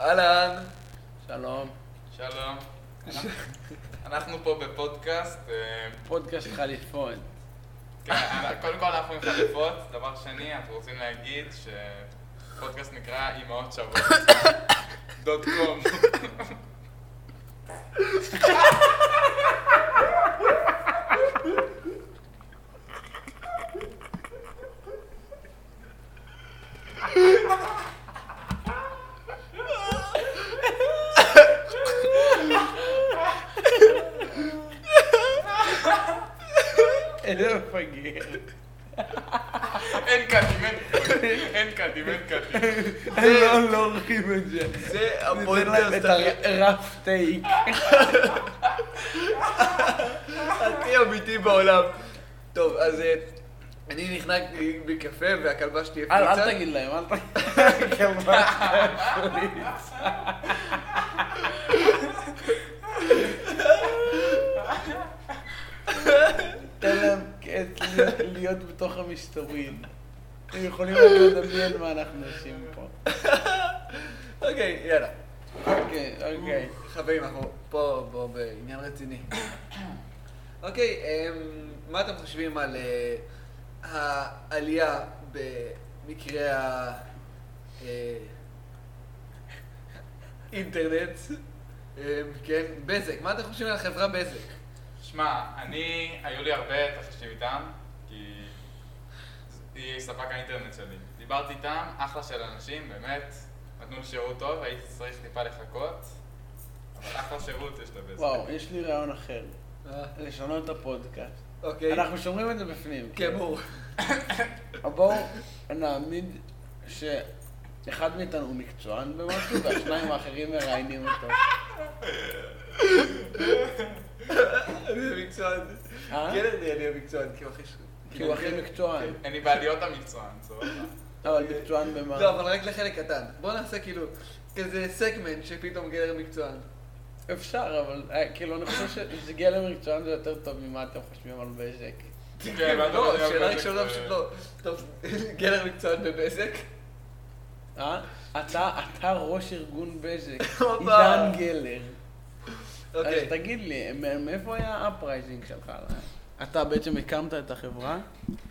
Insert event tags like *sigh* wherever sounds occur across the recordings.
אהלן. שלום, שלום. אנחנו- פה בפודקאסט. אה, פודקאסט חליפות. כן, קודם כל אנחנו עם חליפות, דבר שני, אנחנו רוצים להגיד שפודקאסט נקרא אימהות שוות. דוט קום. איזה מפגר. אין קאטים, אין קאטים, אין קאטים, לא לא עורכים את זה. זה להם הפודקאסט את הרף טייק. הכי אמיתי בעולם. טוב, אז אה, אני נחנקתי בקפה והכלבה שלי אל הפליצה. אל תגיד להם, אל תגיד. *laughs* פליץ. תן להם קט להיות- בתוך המסתורין. הם יכולים רק לדמיין מה אנחנו עושים פה. אוקיי, יאללה. אוקיי, אוקיי. חברים, אנחנו פה בוא, בעניין רציני. אוקיי, אמ, מה אתם חושבים על אה, העלייה במקרה ה... אה, אינטרנט? אמ, כן, בזק. מה אתם חושבים על החברה בזק? שמע, אני, היו לי הרבה תחשיב איתם, כי היא ספק האינטרנט שלי. דיברתי איתם, אחלה של אנשים, באמת, נתנו לי שירות טוב, הייתי צריך טיפה לחכות, אבל אחלה שירות יש לבזק. וואו, יש לי רעיון אחר. לשנות את הפודקאסט. אוקיי. אנחנו שומרים את זה בפנים. כן, ברור. אבל בואו נעמיד שאחד מאיתנו הוא מקצוען במשהו, והשניים האחרים מראיינים אותו. *laughs* אני המקצוען. אה? כן, אני אני המקצוען, כי הוא הכי... כי הוא הכי מקצוען. אני בעליות המקצוען, סבבה. אבל מקצוען במה? לא, אבל רק לחלק קטן. בוא נעשה כאילו כזה סגמנט שפתאום גלר מקצוען. אפשר, אבל אה, כאילו אני חושב שזה גלם מקצוען זה יותר טוב ממה אתם חושבים על בזק. כן, ואתה לא, יודע, שאלה ראשונה פשוט לא. טוב, גלר מקצוען בבזק? אה? אתה, אתה ראש ארגון בזק. עידן גלר. אז אוקיי. תגיד לי, מאיפה היה ה uprising שלך? אתה בעצם הקמת את החברה?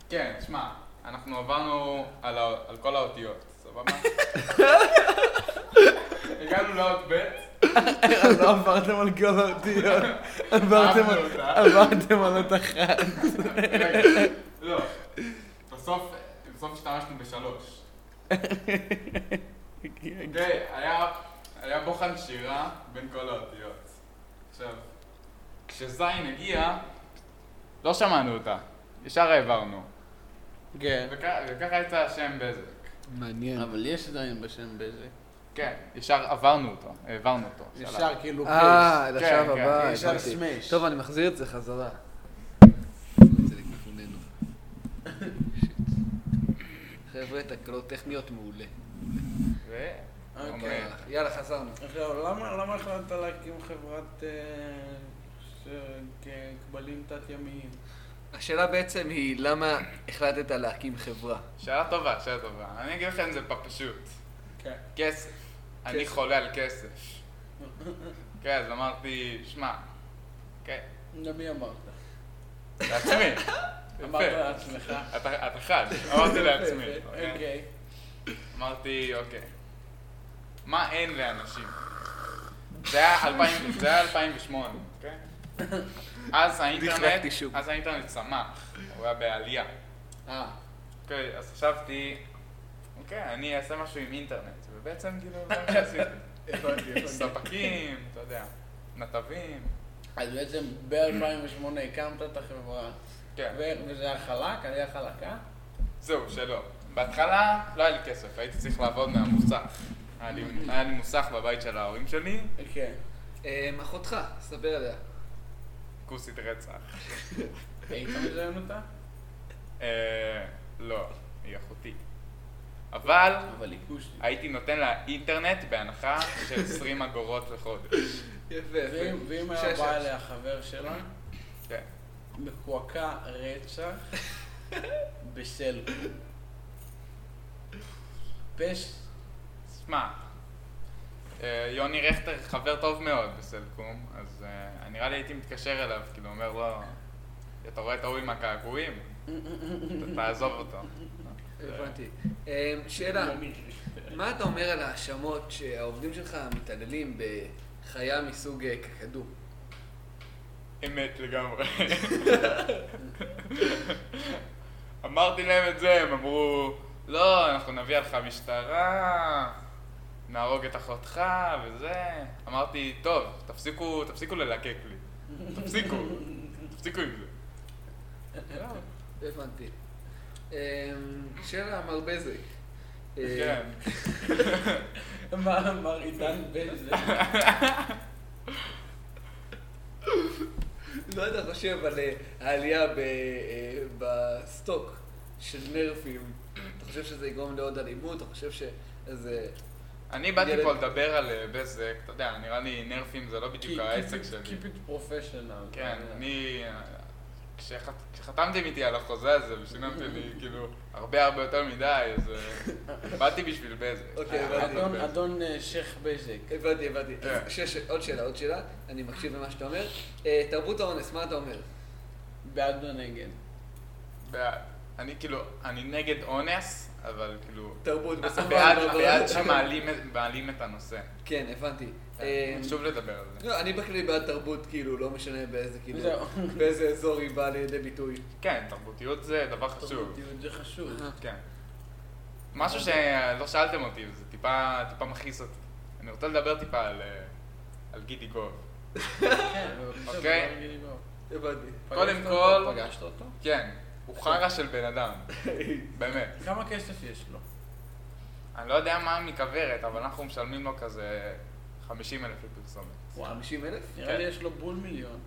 כן, שמע, אנחנו עברנו על ה- על כל האותיות, סבבה? הגענו לאות ב', לא עברתם על כל האותיות, עברתם על- אות אחת. לא, בסוף, השתמשנו בשלוש. היה בוחן שירה בין כל האותיות. עכשיו, כשזין הגיע, לא שמענו אותה, ישר העברנו. כן. וכ- וככה יצא השם בזק. מעניין. אבל יש עדיין בשם בזק. כן, ישר עברנו אותו, העברנו אותו. ישר כאילו אה, פייס. לשלב כן, הבא, כן, ישר. סמש. טוב, אני מחזיר את זה חזרה. *laughs* חבר'ה, תקלות טכניות מעולה. אוקיי. אומר, יאללה, חזרנו. עכשיו, למה החלטת להקים חברת אה, ככבלים תת-ימיים? השאלה בעצם היא, למה החלטת להקים חברה? שאלה טובה, שאלה טובה. אני אגיד לכם, זה פשוט. כן. כסף. אני. חולה על כסף. כן, אז אמרתי, שמע, כן, למי אמרת? לעצמי. *laughs* אמרת. לעצמך. אתה אתה חד, אמרתי לעצמי. אוקיי? אוקיי. אמרתי, אוקיי, מה אין לאנשים? זה היה 2000 זה היה 2008, אוקיי? אז האינטרנט. אז צמח, הוא היה בעלייה. אה, אוקיי, אז חשבתי, אוקיי, אני אעשה משהו עם אינטרנט, ובעצם כאילו זה מה שעשיתי. *laughs* ספקים, אתה יודע, נתבים, אז בעצם ב-2008 הקמת את החברה, כן. וזה היה חלק, עלייה חלקה? זהו, שלא. בהתחלה לא היה לי כסף, הייתי צריך לעבוד מהמוסך. היה לי, מוסך בבית של ההורים שלי, כן. אמ, אחותך, ספר עליה. כוסית רצח. היית מזיין אותה? אה, לא, היא אחותי. אבל. הייתי נותן לה אינטרנט בהנחה של *laughs* 20 אגורות לחודש. יפה, יפה. ואם- היה בא. אליה חבר שלה, כן. מקועקע רצח *laughs* בסלקום. פש... שמע, אה, יוני רכטר חבר טוב מאוד בסלקום, אז אה, נראה לי הייתי מתקשר אליו, כאילו אומר לו, אתה רואה את ההוא עם הקעקועים? תעזוב אותו. הבנתי. אה, שאלה, מה אתה אומר על ההאשמות שהעובדים שלך מתעללים בחיה מסוג אה, קקדו? אמת לגמרי. אמרתי להם את זה, הם אמרו, לא, אנחנו נביא עליך משטרה, נהרוג את אחותך וזה. אמרתי, טוב, תפסיקו, תפסיקו ללקק לי. תפסיקו, תפסיקו עם זה. הבנתי. אה, שאלה, מר בזק. אה, כן. *laughs* מה אמר עידן בזה? מה אתה חושב על אה, העלייה אה, בסטוק של נרפים? אתה חושב שזה יגרום לעוד אלימות? אתה חושב שזה... אני באתי פה לדבר על אה, בזק, אתה יודע, נראה לי נרפים זה לא בדיוק העסק שלי. Keep it professional. כן, אני... כשחת- כשחתמתם איתי על החוזה הזה ושילמתם לי *laughs* כאילו הרבה הרבה יותר מדי, אז אה, *laughs* באתי בשביל בזק. אוקיי, אה, הבנתי. אדון- אה, שייח' בזק. הבנתי, הבנתי. כן. עוד שאלה, עוד שאלה. אני מקשיב למה שאתה אומר. אה, תרבות האונס, מה אתה אומר? בעד או נגד? בעד. אני כאילו, אני נגד אונס, אבל כאילו... תרבות בסופו של בעד דבר. בעד שמעלים את- הנושא. כן, הבנתי. אה, חשוב לדבר על זה. לא, אני בכללי בעד תרבות, כאילו, לא משנה באיזה, כאילו. *laughs* באיזה אזור היא באה לידי ביטוי. כן, תרבותיות זה דבר חשוב. תרבותיות זה חשוב. כן. משהו שלא שאלתם אותי, וזה טיפה טיפה מכעיס אותי. אני רוצה לדבר טיפה על, אה, על גידי גוב. *laughs* כן, אוקיי. הבנתי. קודם כל-? פגשת אותו? כן, הוא חרא של בן אדם, *laughs* באמת. כמה כסף יש לו? אני לא יודע מה מכוורת, אבל אנחנו משלמים לו כזה 50 אלף לפרסומת. וואו. 50 אלף? נראה לי יש לו בול מיליון.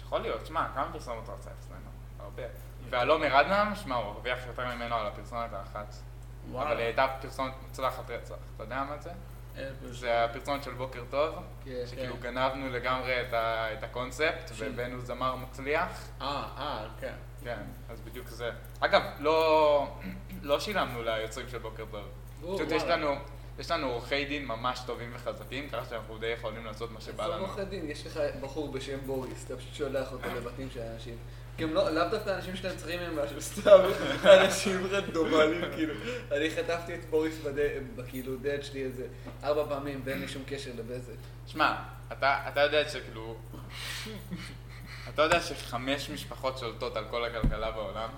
יכול להיות, שמע, כמה פרסומות הוא רצה אצלנו? הרבה. והלומר אדם, שמע, הוא הרוויח יותר ממנו על הפרסומת האחת. אבל היא הייתה פרסומת מוצלחת רצח. אתה יודע מה זה? אה, זה הפרסומת של בוקר טוב, כן. שכאילו גנבנו לגמרי את הקונספט, והבאנו זמר מצליח. אה, אה, כן. כן, אז בדיוק זה. אגב, לא, לא שילמנו ליוצרים של בוקר טוב. פשוט יש. לנו, יש לנו עורכי דין ממש טובים וחזקים, ככה שאנחנו די יכולים לעשות מה שבא לנו. עורכי דין, יש לך בחור בשם בוריס, אתה פשוט שולח אותו לבתים של אנשים. כי הם לא, לאו דווקא אנשים שאתם צריכים מהם משהו, סתם אנשים רנדומליים, כאילו. אני חטפתי את בוריס בכאילו דלת שלי איזה ארבע פעמים ואין לי שום קשר לבזק. שמע, אתה, אתה יודע שכאילו... אתה יודע שחמש משפחות שולטות על כל הכלכלה בעולם,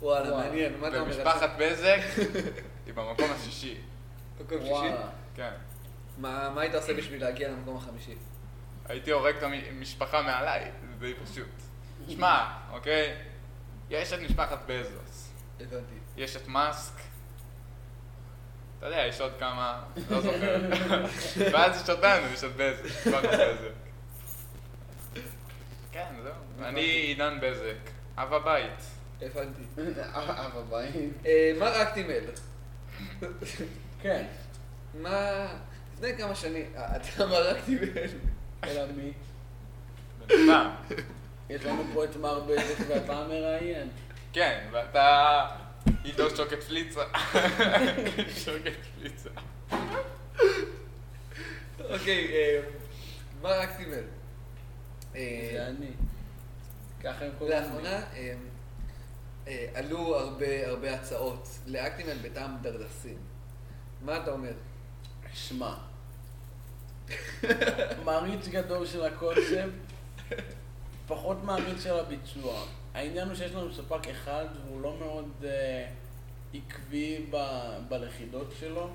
וואלה. מעניין, מה אתה אומר? ומשפחת בזק *laughs* היא במקום השישי. מקום שישי? וואלה. כן. מה מה היית עושה בשביל להגיע למקום החמישי? הייתי הורג את המשפחה מעליי, זה די פשוט. שמע, אוקיי? יש את משפחת בזוס, הבנתי. יש את מאסק, אתה יודע, יש עוד כמה, לא זוכר. *laughs* ואז יש אותנו, יש את בזק, משפחת בזק. כן, זהו. אני עידן בזק, אב הבית. הבנתי. *laughs* אב הבאים. אה, מר אקטימל, *laughs* כן. מה... לפני כמה שנים... אה, אתה מר אקטימל. אלא מי? בן אדם. יש לנו פה את מר בזק ואתה המראיין. כן, ואתה עידו שוקת פליצה. שוקת פליצה. אוקיי, אה, מר אקטימל. אה, זה אני. ככה הם קוראים לי. לאחרונה אה, אה, עלו הרבה הרבה הצעות לאקטימל בטעם דרדסים. מה אתה אומר? שמע, מעריץ גדול של הקונספט, פחות מעריץ של הביצוע. העניין הוא שיש לנו ספק אחד והוא לא מאוד אה, עקבי ב- בלכידות שלו.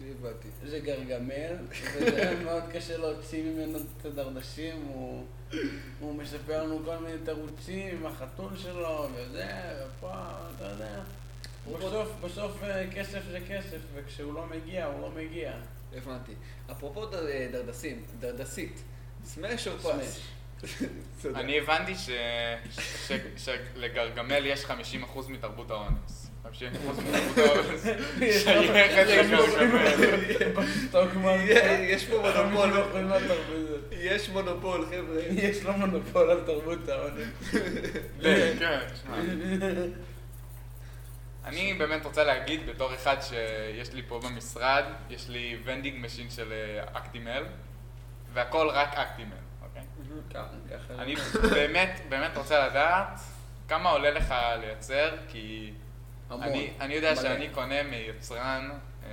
הבנתי. זה גרגמל, וזה *laughs* מאוד קשה להוציא ממנו את הדרדשים, הוא, הוא מספר לנו כל מיני תירוצים עם החתול שלו, וזה, ופה, אתה יודע. בסוף, בסוף אה, כסף זה כסף, וכשהוא לא מגיע, הוא לא מגיע. הבנתי. אפרופו אה, דרדסים, דרדסית, סמש או פס? *laughs* צודק. אני הבנתי שלגרגמל יש 50% מתרבות האונס. 50% מתרבות האונס שייכת. בסטוק מן, יש פה מונופול. יש מונופול, חבר'ה. יש לו מונופול על תרבות העונג. כן, שמע. אני באמת רוצה להגיד, בתור אחד שיש לי פה במשרד, יש לי vending machine של אה, Actimel, והכל רק Actimel, אוקיי? אני באמת, באמת רוצה לדעת כמה עולה לך לייצר, כי המון. אני, אני יודע מלא. שאני קונה מיצרן, אה,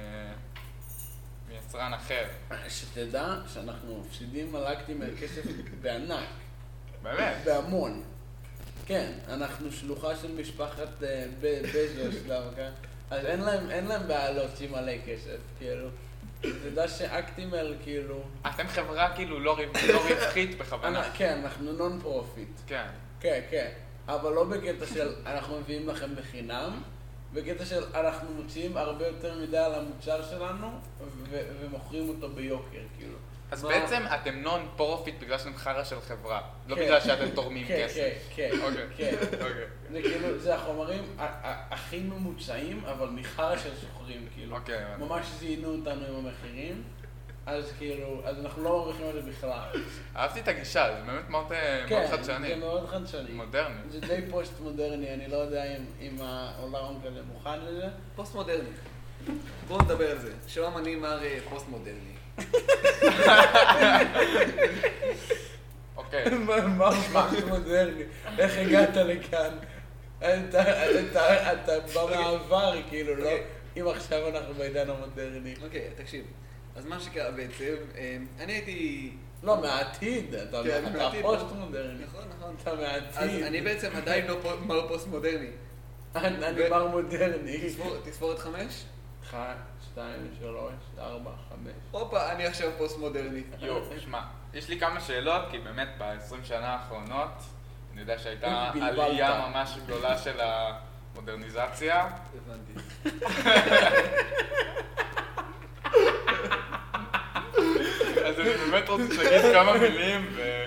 מיצרן אחר. שתדע שאנחנו מפסידים על אקטימל כסף בענק, באמת. בהמון. כן, אנחנו שלוחה של משפחת אה, בזוס, למה כאן? אז אין להם, אין להם בעיה להוציא מלא כסף, כאילו. תדע שאקטימל, כאילו... אתם חברה כאילו לא לא רווחית בכוונה. כן, אנחנו non-profit. כן. כן, כן. אבל לא בקטע של אנחנו מביאים לכם בחינם, בקטע של אנחנו מוציאים הרבה יותר מדי על המוצר שלנו ו- ומוכרים אותו ביוקר, כאילו. אז מה? בעצם אתם non-profit בגלל שאתם חרא של חברה. לא כן. בגלל שאתם תורמים כן, כסף. כן, כן, אוקיי. כן. אוקיי. זה כאילו, זה החומרים הכי ממוצעים, אבל החרא של סוחרים, כאילו. אוקיי. ממש זיינו אותנו עם המחירים, אז כאילו, אז אנחנו לא מרוויחים על זה בכלל. אהבתי את הגישה, זה באמת מאוד אה, כן, חדשני. זה מאוד חדשני. מודרני. זה די פוסט מודרני, אני לא יודע אם, אם העולם כזה מוכן לזה. פוסט מודרני. בואו נדבר על זה. שלום, אני מר אה, פוסט מודרני. אוקיי. *laughs* מה מה פוסט מודרני? איך הגעת לכאן? אתה, בא מהעבר, כאילו, לא? אוקיי. אם עכשיו אנחנו בעידן המודרני. אוקיי, תקשיב. אז מה שקרה בעצם, אה, אני הייתי... לא, מהעתיד, אתה כן, אתה מהעתיד, פוסט נכון. מודרני. נכון, נכון. אתה אז מהעתיד. אני בעצם עדיין לא מר פוסט מודרני. אני מר מודרני. תספור- את חמש? אחת, שתיים, שלוש, ארבע, חמש. הופה, אני עכשיו פוסט מודרני. יואו, שמע, יש לי כמה שאלות, כי באמת ב-20 שנה האחרונות, אני יודע שהייתה. עלייה ממש גדולה של המודרניזציה. הבנתי. *laughs* אז אני באמת רוצה שתגיד כמה מילים, ו...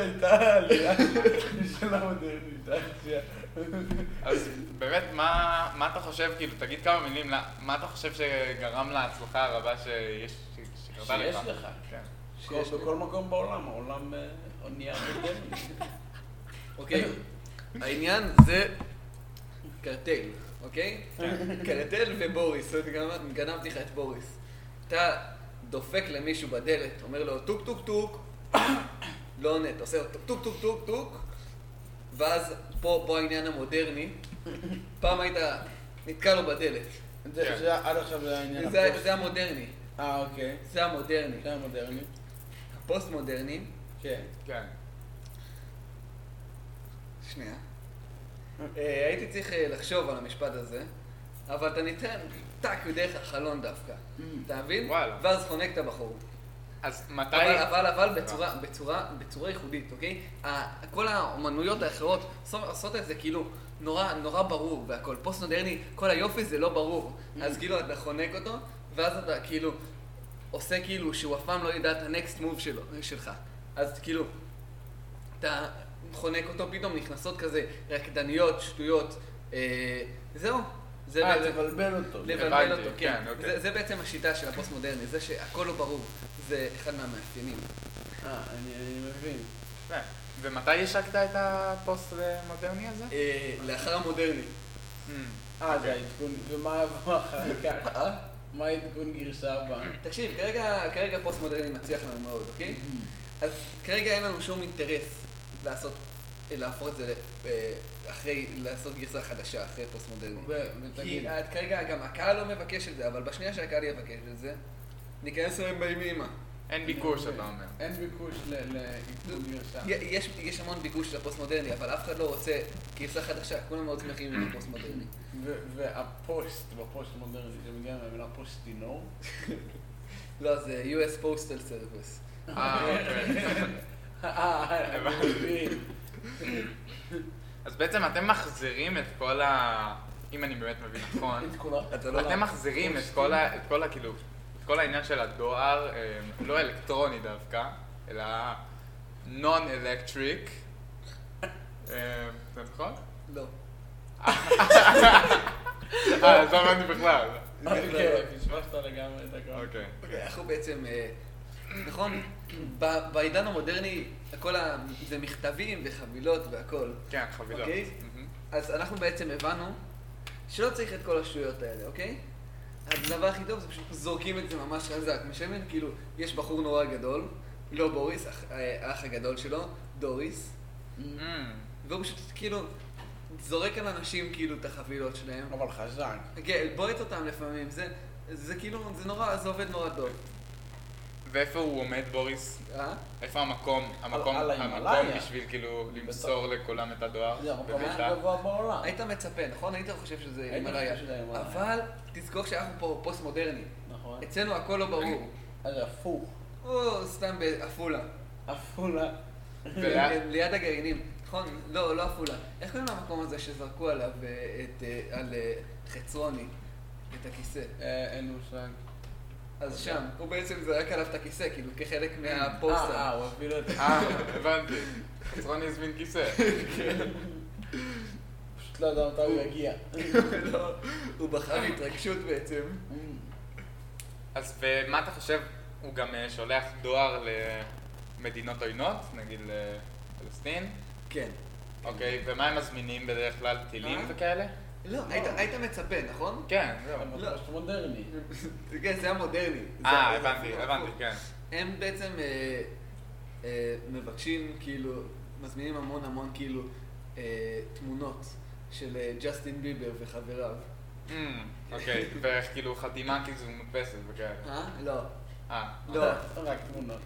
הייתה עלייה של המודרניזציה. אז באמת, מה, מה אתה חושב, כאילו, תגיד כמה מילים, לא- מה אתה חושב שגרם להצלחה הרבה שיש, שקרתה לך? שיש לך. כן. שיש. בכל מקום בעולם, העולם אה, אונייה מודרנית. אוקיי? העניין זה קרטל, אוקיי? קרטל ובוריס, גנבתי לך את בוריס. אתה דופק למישהו בדלת, אומר לו טוק טוק טוק, *coughs* לא עונה, אתה עושה לו טוק טוק טוק טוק ואז פה, פה העניין המודרני, *laughs* פעם היית נתקע לו בדלת. זה- כן. זה- עד עכשיו זה העניין זה, הפוסט. זה המודרני, אה, אוקיי. זה המודרני. זה המודרני. הפוסט מודרני, כן. כן. שנייה. אה, הייתי צריך אה, לחשוב על המשפט הזה, אבל אתה נותן טאק דרך החלון דווקא. אתה מבין? ואז חונק את הבחור. אז מתי... אבל, אבל, אבל בצורה, בצורה, בצורה ייחודית, אוקיי? כל האומנויות האחרות עושות- את זה כאילו נורא, נורא ברור והכל. פוסט מודרני, כל היופי זה לא ברור. אז כאילו אתה חונק אותו, ואז אתה כאילו עושה כאילו שהוא אף פעם לא ידע את ה next move שלו, שלך. אז כאילו, אתה חונק אותו, פתאום נכנסות כזה רקדניות, שטויות. אה, זהו. זה אה, בעצם- לבלבל אותו. לבלבל אותו, כן. כן, אוקיי. זה, זה בעצם השיטה של הפוסט מודרני, זה שהכל לא ברור. זה אחד מהמאפיינים. אה, אני אני מבין. כן. ומתי השקת את הפוסט מודרני הזה? אה, לאחר המודרני. אה, זה העדכון. ומה אחר *laughs* כך? מה העדכון גרסה הבאה? תקשיב, כרגע, כרגע פוסט מודרני מצליח לנו מאוד, אוקיי? אז כרגע אין לנו שום אינטרס לעשות, אה, להפוך את זה אה, אחרי, לעשות גרסה חדשה, אחרי פוסט מודרני. כי כרגע גם הקהל לא מבקש את זה, אבל בשנייה שהקהל יבקש את זה, ניכנס אליהם באימא. אין ביקוש, אתה אומר. אין ביקוש ל- לעדכון גרסה. יש, המון ביקוש לפוסט מודרני, אבל אף אחד לא רוצה גרסה חדשה, כולם מאוד שמחים עם הפוסט מודרני. והפוסט, בפוסט מודרני, זה מגיע מהמילה פוסטינור. *laughs* לא, זה US Postal Service. אה, אוקיי. *laughs* אה, אני מבין. *laughs* אז בעצם אתם מחזירים את כל ה... אם אני באמת מבין נכון, *laughs* לא- אתם מחזירים את כל ה... את כל ה... כאילו, את כל העניין של הדואר, אה, לא אלקטרוני דווקא, אלא נון-אלקטריק. זה נכון? לא. אה, *laughs* אז לא הבנתי בכלל. אוקיי, פספסת לגמרי את הכל. אוקיי. אוקיי, אנחנו בעצם, אה, נכון, בעידן המודרני, הכל ה... זה מכתבים וחבילות והכל. כן, חבילות. אוקיי. אז אנחנו בעצם הבנו שלא צריך את כל השטויות האלה, אוקיי? הדבר הכי טוב זה פשוט זורקים את זה ממש חזק. משלמים, כאילו, יש בחור נורא גדול, לא בוריס, אח- האח הגדול שלו, דוריס, Mm. והוא פשוט כאילו זורק על אנשים כאילו את החבילות שלהם. אבל חזק. כן, בועט אותם לפעמים, זה, זה כאילו, זה נורא, זה עובד נורא טוב. ואיפה הוא עומד, בוריס? אה? איפה המקום, המקום, על בשביל כאילו למסור לכולם את הדואר? זה המקום הכי? גבוה בעולם. היית מצפה, נכון? היית חושב שזה הייתי הימאליה. חושב שזה הימאליה. אבל תזכור שאנחנו פה פוסט מודרני. נכון. אצלנו הכל לא ברור. *coughs* אז הפוך. או סתם בעפולה. עפולה. *laughs* ליד הגרעינים. נכון? לא, לא עפולה. איך קוראים למקום הזה שזרקו עליו אה, את, אה, על אה, חצרוני, את הכיסא? אה, אין מושג. אז שם, הוא בעצם זרק עליו את הכיסא, כאילו, כחלק אה, אה, מהפוסטר. הוא הביא לו את אה, הבנתי. חצרוני הזמין כיסא. *laughs* פשוט לא יודע מתי הוא יגיע. *laughs* לא, הוא בחר התרגשות בעצם. אז ומה אתה חושב, הוא גם אה, שולח דואר למדינות עוינות, נגיד לפלסטין? כן. אוקיי, ומה הם מזמינים בדרך כלל? טילים אה? וכאלה? לא, היית- היית מצפה, נכון? כן, זהו. לא. פוסט מודרני. *laughs* כן, זה המודרני. זה- אה, זה- הבנתי, זה- הבנתי, כן. הם בעצם אה, אה, מבקשים, כאילו, מזמינים המון המון, כאילו, אה, תמונות של ג'סטין ביבר וחבריו. אמ, אוקיי, *laughs* ואיך כאילו חתימה כאילו מודפסת וכאלה. אה? לא. אה, לא. רק תמונות.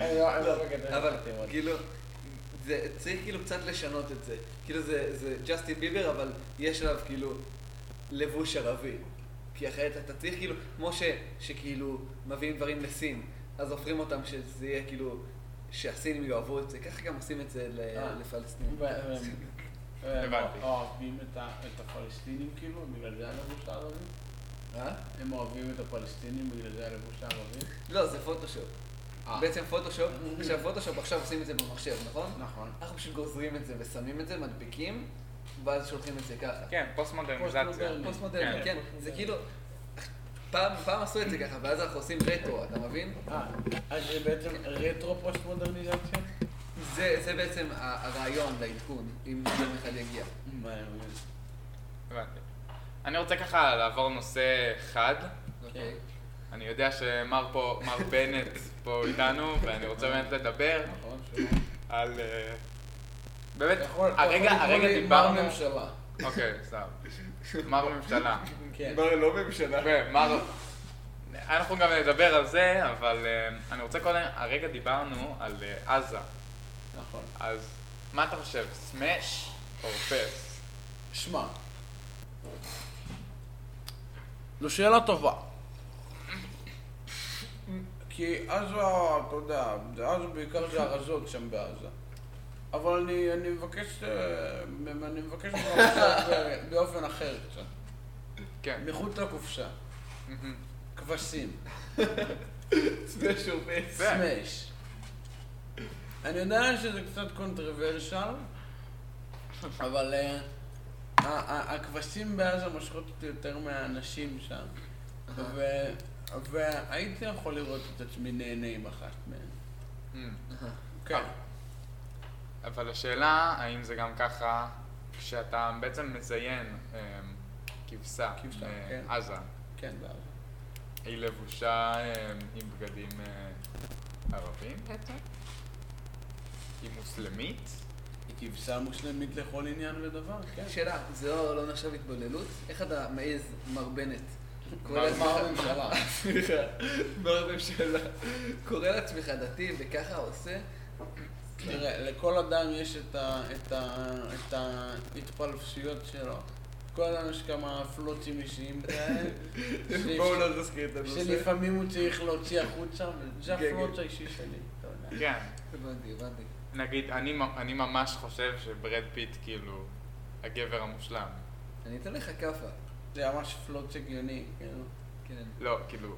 אני *laughs* לא לא אבל. כאילו, זה, צריך כאילו קצת לשנות את זה. כאילו זה, זה ג'סטין ביבר, אבל יש עליו כאילו לבוש ערבי. כי אחרת אתה צריך כאילו, כמו ש, שכאילו מביאים דברים לסין, אז הופכים אותם שזה יהיה כאילו, שהסינים יאהבו את זה, ככה גם עושים את זה ל- אה. לפלסטינים. הבנתי. אוהבים את הפלסטינים כאילו, בגלל זה הלבוש הערבי? אה? הם אוהבים את הפלסטינים בגלל זה הלבוש הערבי? לא, זה פוטושופ. בעצם פוטושופ, עכשיו פוטושופ עכשיו עושים את זה במחשב, נכון? נכון. אנחנו פשוט גוזרים את זה ושמים את זה, מדביקים, ואז שולחים את זה ככה. כן, פוסט מודרניזציה. פוסט-מודרני. פוסט מודרני, כן. כן, זה כאילו, פעם, פעם עשו את זה ככה, ואז אנחנו עושים רטרו, אתה מבין? אה, אז זה בעצם רטרו פוסט מודרניזציה? זה, זה בעצם הרעיון לעדכון, אם יום אחד יגיע. אני רוצה ככה לעבור נושא חד. אוקיי. אני יודע שמר פה, מר בנט פה איתנו, ואני רוצה באמת לדבר נכון. על... אה, באמת, הרגע, הרגע דיברנו... מר ממשלה. אוקיי, סתם. מר ממשלה. כן. לא ממשלה. ומר... אנחנו גם נדבר על זה, אבל אה, אני רוצה קודם, הרגע דיברנו על אה, עזה. נכון. אז מה אתה חושב, סמאש או פס? שמע, זו שאלה טובה. כי עזה, אתה יודע, זה עזה בעיקר זה ארזות שם בעזה. אבל אני, אני מבקש, אה, אני מבקש ממך ב- באופן אחר קצת. כן. מחוץ לקופסה. כבשים. *laughs* זה שופט. סמש. אני יודע שזה קצת קונטרוברשל, אבל אה, הכבשים בעזה מושכות אותי יותר מהאנשים שם. והייתי יכול לראות את עצמי נהנה עם אחת מהן. מהמם. כן. אבל השאלה, האם זה גם ככה, כשאתה בעצם מזיין אה, כבשה כבשה, כן. מעזה, כן, בעזה. היא לבושה אה, עם בגדים אה, ערבים בעצם? היא מוסלמית? היא כבשה מוסלמית לכל עניין ודבר, כן. שאלה, זה לא לא נחשב התבוללות? איך אתה מעז, מר בנט? לעצמך- מר ממשלה. סליחה, מר ממשלה. קורא לעצמך דתי וככה עושה? תראה, לכל אדם יש את, ההתפלפלויות שלו. כל אדם יש כמה פלוצים אישיים כאלה. *laughs* בואו לא נזכיר את הנושא. שלפעמים הוא צריך להוציא החוצה, וזה כן, הפלוץ כן. האישי שלי. כן. הבנתי, הבנתי. נגיד, אני ממש חושב שברד פיט כאילו הגבר המושלם. אני אתן לך כאפה. זה ממש פלוץ הגיוני, כאילו. כן. לא, כאילו,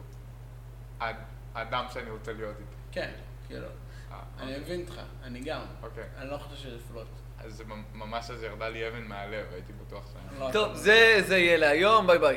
האדם שאני רוצה להיות איתו. כן, כאילו. אה, אני מבין אותך, אני גם. אוקיי. אני לא חושב שזה פלוץ. אז ממש אז ירדה לי אבן מהלב, הייתי בטוח שאני... לא, טוב, זה יהיה להיום, ביי ביי.